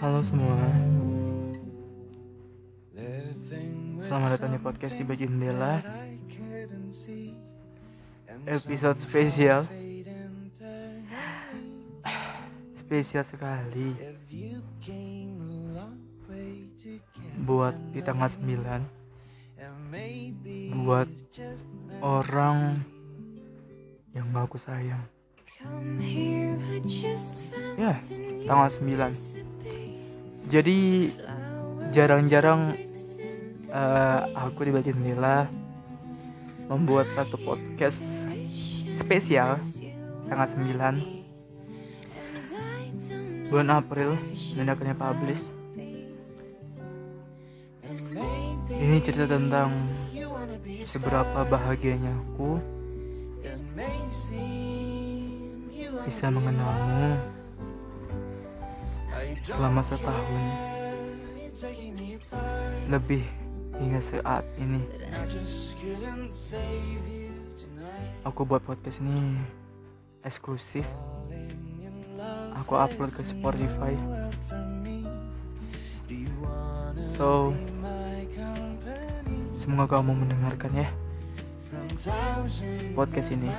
Halo semua. Selamat datang di podcast Tiba Jendela. Episode spesial. Spesial sekali. Buat di tanggal 9 Buat orang yang gak aku sayang. Ya, tanggal 9 Jadi jarang-jarang eh, aku di jendela membuat satu podcast spesial tanggal 9 bulan April dan akhirnya publish. Ini cerita tentang seberapa bahagianya aku bisa mengenalmu selama setahun. Lebih hingga saat ini. Aku buat podcast ini eksklusif. Aku upload ke Spotify. So semoga kamu mendengarkan ya. Podcast ini.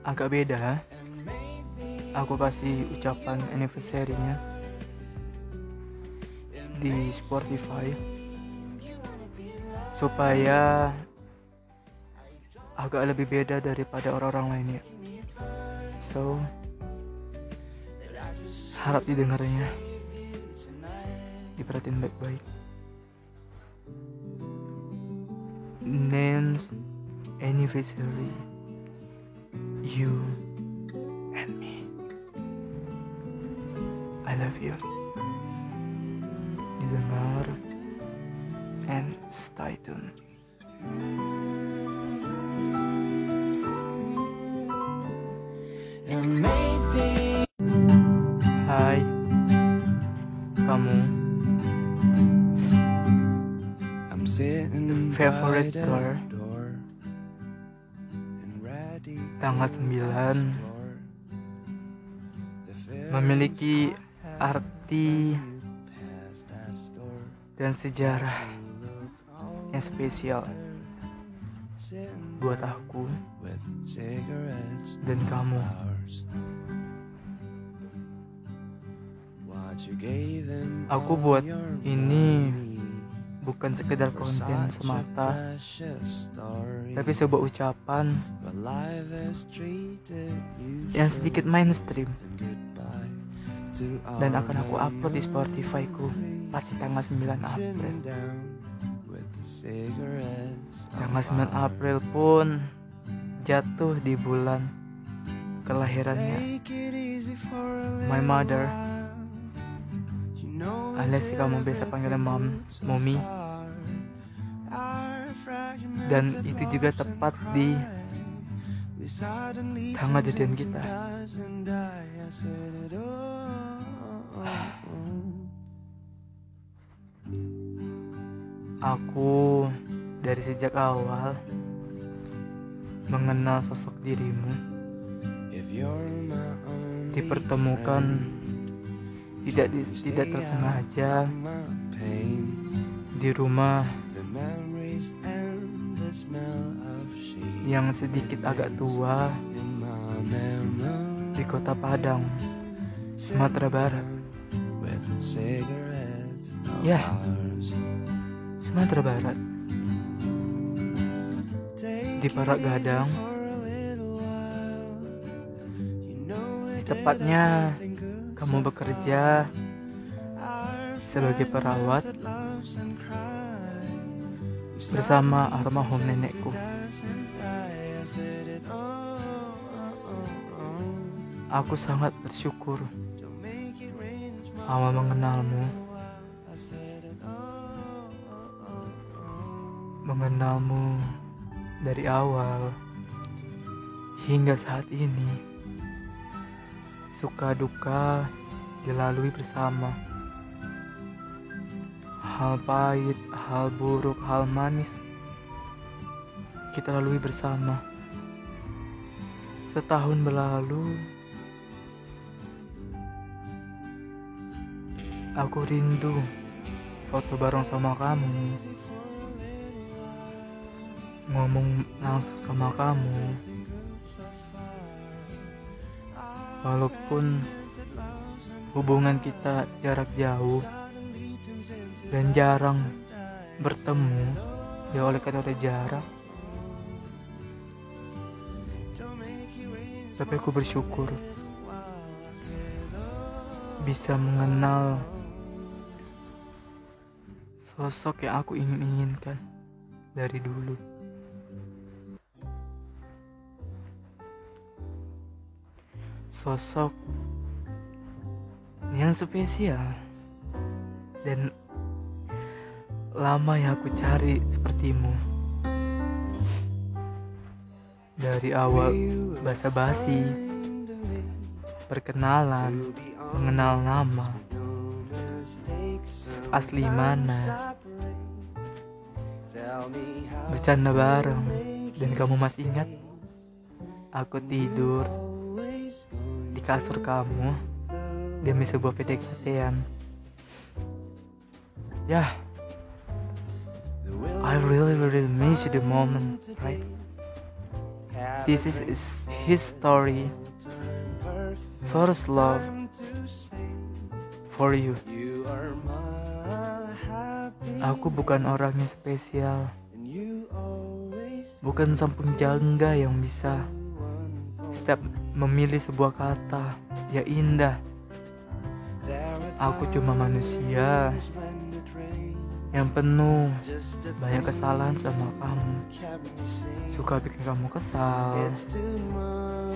Agak beda aku kasih ucapan anniversary-nya di Spotify. Supaya agak lebih beda daripada orang-orang lainnya. So harap didengarnya. Diperhatiin baik-baik. Names anniversary. You and me. I love you. Didengar and stay tune girl tanggal 9 memiliki arti dan sejarah yang spesial buat aku dan kamu. Aku buat ini bukan sekedar konten semata, tapi sebuah ucapan yang sedikit mainstream. dan akan aku upload di Spotify ku pasti tanggal 9 April. Tanggal 9 April pun jatuh di bulan kelahirannya. My mother alias kamu biasa panggil mom, mommy dan itu juga tepat di tanggal jadian kita. Aku dari sejak awal mengenal sosok dirimu. Dipertemukan tidak di, tidak tersengaja di rumah yang sedikit agak tua di kota Padang, Sumatera Barat. Ya, Sumatera Barat. Di Parak Gadang. Tepatnya kamu bekerja sebagai perawat bersama almarhum nenekku. Aku sangat bersyukur awal mengenalmu, mengenalmu dari awal hingga saat ini. Suka duka dilalui bersama. Hal pahit, hal buruk, hal manis kita lalui bersama. Setahun berlalu, aku rindu foto bareng sama kamu. Ngomong langsung sama kamu. Walaupun hubungan kita jarak jauh dan jarang bertemu ya oleh kata jarak. Tapi aku bersyukur bisa mengenal sosok yang aku ingin inginkan dari dulu sosok yang spesial dan lama yang aku cari sepertimu. Dari awal basa-basi perkenalan mengenal nama asli mana bercanda bareng dan kamu masih ingat aku tidur kasur kamu demi sebuah PDKT-an. Ya, yeah. I really really miss the moment, right? This is his story. First love for you. Aku bukan orang yang spesial. Bukan samping jangga yang bisa setiap memilih sebuah kata ya indah Aku cuma manusia yang penuh banyak kesalahan sama kamu. Suka bikin kamu kesal,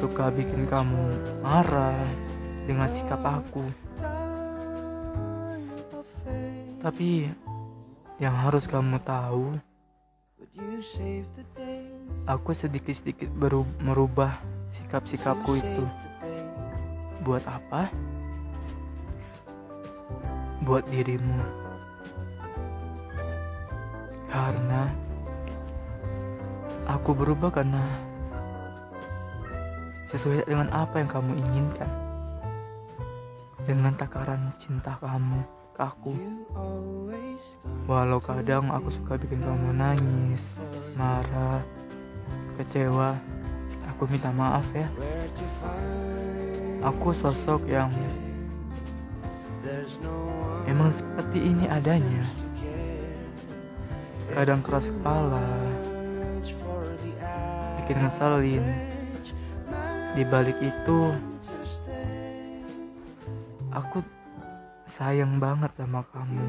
suka bikin kamu marah dengan sikap aku. Tapi yang harus kamu tahu, aku sedikit-sedikit merubah sikap-sikapku itu. Buat apa? buat dirimu. Karena aku berubah karena sesuai dengan apa yang kamu inginkan. Dengan takaran cinta kamu ke aku. Walau kadang aku suka bikin kamu nangis, marah, kecewa, aku minta maaf ya. Aku sosok yang Emang seperti ini adanya. Kadang keras kepala, bikin ngeselin. Di balik itu, aku sayang banget sama kamu.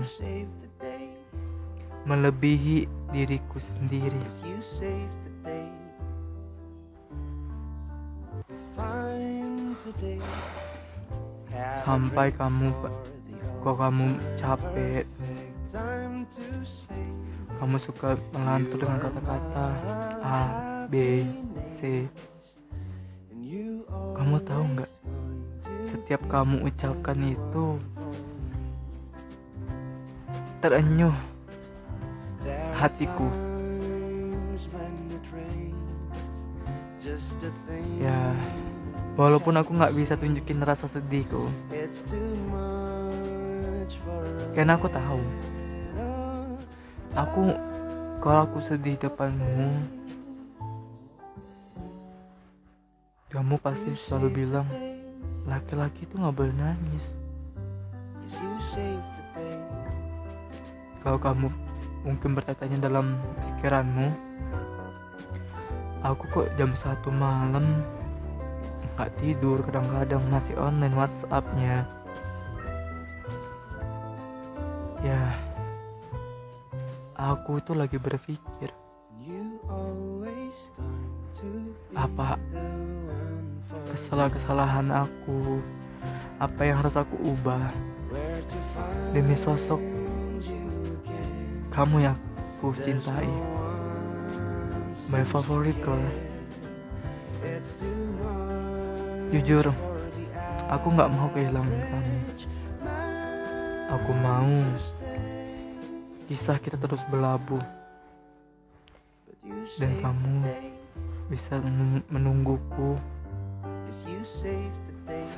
Melebihi diriku sendiri. Sampai kamu kok kamu capek? Kamu suka melantur dengan kata-kata A, B, C. Kamu tahu nggak? Setiap kamu ucapkan itu terenyuh hatiku. Ya walaupun aku nggak bisa tunjukin rasa sedihku. Karena aku tahu. Aku kalau aku sedih depanmu kamu pasti selalu bilang laki-laki itu nggak boleh nangis. Kalau kamu mungkin bertanya dalam pikiranmu aku kok jam satu malam nggak tidur kadang-kadang masih online WhatsAppnya. Ya aku itu lagi berpikir apa kesalahan-kesalahan aku? Apa yang harus aku ubah? Demi sosok kamu yang aku cintai. My favorite girl jujur Aku nggak mau kehilangan kamu. Aku mau kisah kita terus berlabuh dan kamu bisa menungguku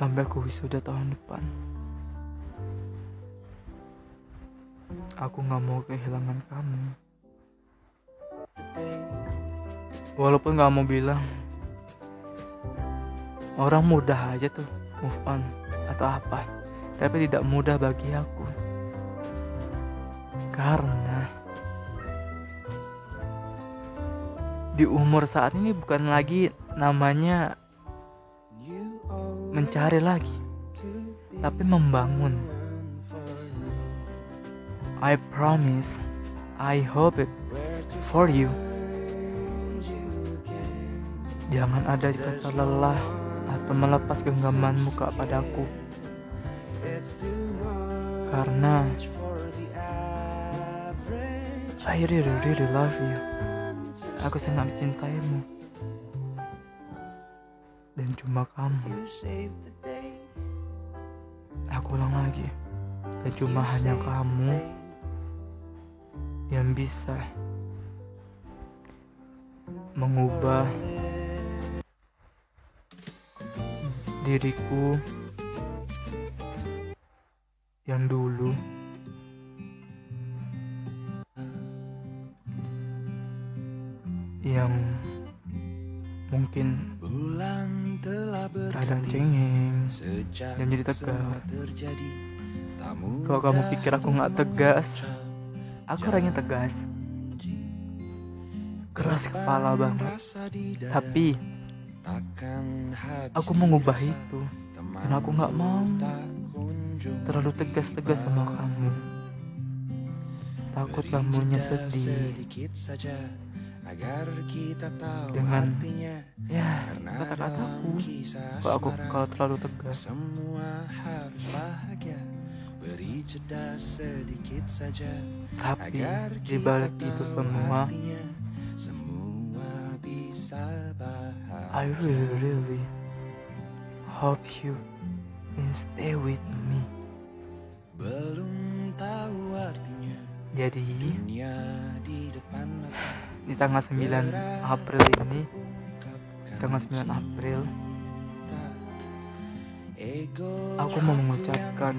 sampai aku wisuda tahun depan. Aku nggak mau kehilangan kamu. Walaupun nggak mau bilang, orang mudah aja tuh move on atau apa, tapi tidak mudah bagi aku. Karena di umur saat ini bukan lagi namanya mencari lagi, tapi membangun. I promise, I hope it for you. Jangan ada kata lelah atau melepas genggamanmu padaku. Karena I really really love you. Aku sangat mencintaimu. Dan cuma kamu. Aku ulang lagi. Dan cuma hanya kamu yang bisa mengubah diriku yang dulu. Yang mungkin kadang cengeng. dan jadi tegas kalau kamu pikir aku nggak tegas? Aku orangnya tegas. Keras kepala banget. Tapi Aku mengubah itu dan aku gak mau terlalu tegas-tegas sama kamu. Takut kamunya sedih. dengan ya kata-kataku kalau aku kalau terlalu tegas. tapi di balik itu semua I really, really hope you can stay with me. Belum tahu artinya. Jadi di tanggal 9 April ini, tanggal 9 April, aku mau mengucapkan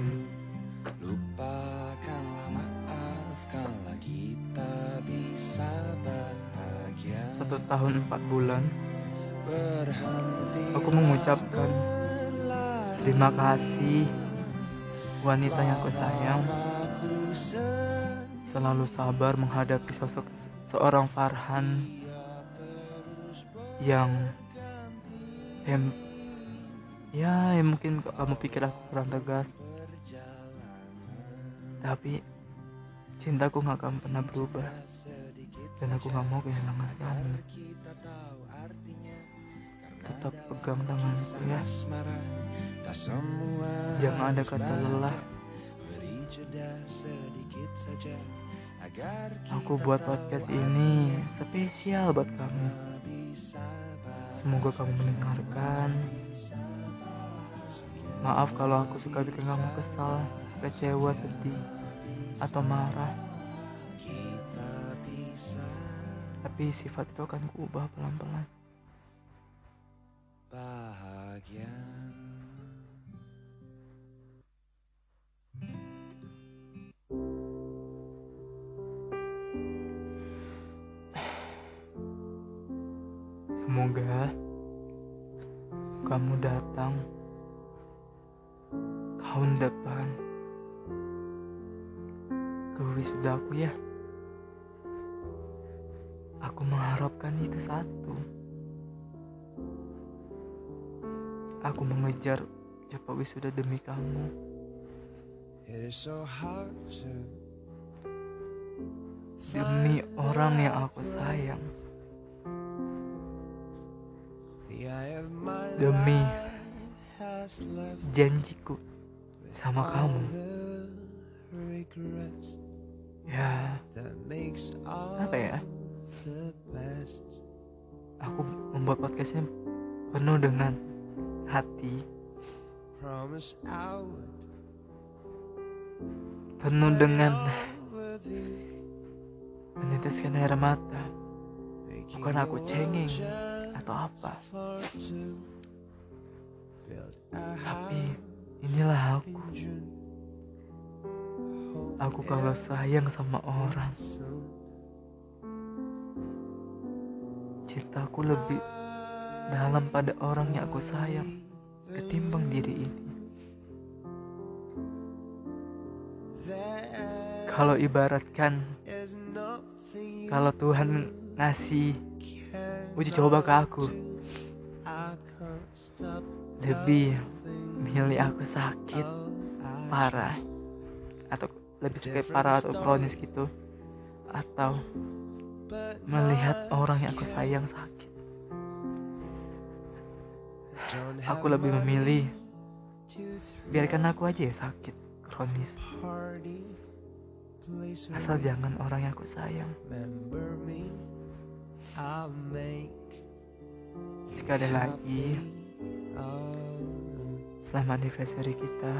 satu tahun empat bulan Aku mengucapkan terima kasih wanita yang aku sayang. Selalu sabar menghadapi sosok seorang Farhan yang yang ya yang mungkin kamu pikir aku kurang tegas. Tapi cintaku gak akan pernah berubah dan aku gak mau kehilangan kamu. tetap pegang tanganku ya. jangan ada kata lelah. Aku buat podcast ini spesial buat kamu. semoga kamu mendengarkan. maaf kalau aku suka bikin kamu kesal kecewa sedih atau marah tapi sifat itu akan kuubah pelan-pelan bahagia Semoga kamu datang tahun depan ke wisudaku ya. Aku mengharapkan itu satu. Aku mengejar cepat wisuda demi kamu. Demi orang yang aku sayang. Demi janjiku sama kamu. Ya, apa ya? Aku membuat podcastnya penuh dengan hati. Penuh dengan meneteskan air mata. Bukan aku cengeng atau apa. tapi inilah aku. aku kalau sayang sama orang cintaku lebih dalam pada orang yang aku sayang ketimbang diri ini. Kalau ibaratkan kalau Tuhan ngasih uji coba ke aku lebih milih aku sakit parah atau lebih sakit parah atau kronis gitu atau melihat orang yang aku sayang sakit. Aku lebih memilih biarkan aku aja ya sakit kronis. Asal jangan orang yang aku sayang. Sekali lagi selamat anniversary kita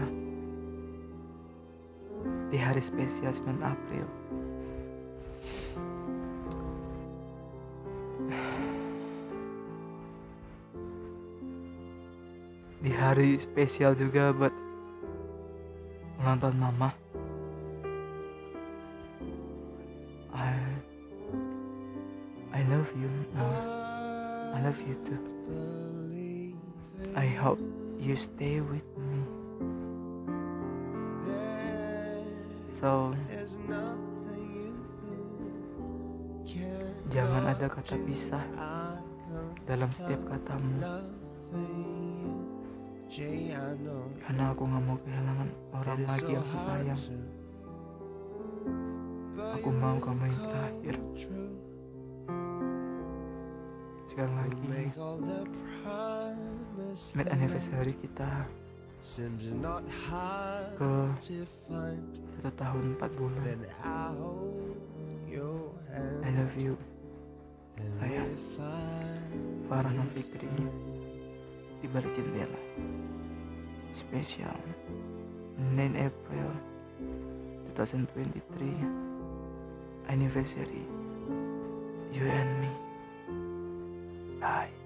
di hari spesial 9 April hari spesial juga buat menonton mama. I I love you more I love you too. I hope you stay with me. So jangan ada kata pisah dalam setiap katamu karena aku gak mau kehilangan orang lagi yang aku sayang. aku mau kamu yang terakhir. Sekarang lagi mid anniversary kita ke satu tahun empat bulan. I love you. Sayang. Farah Fikri. di balik jendela spesial 9 April 2023 anniversary. You and me. Bye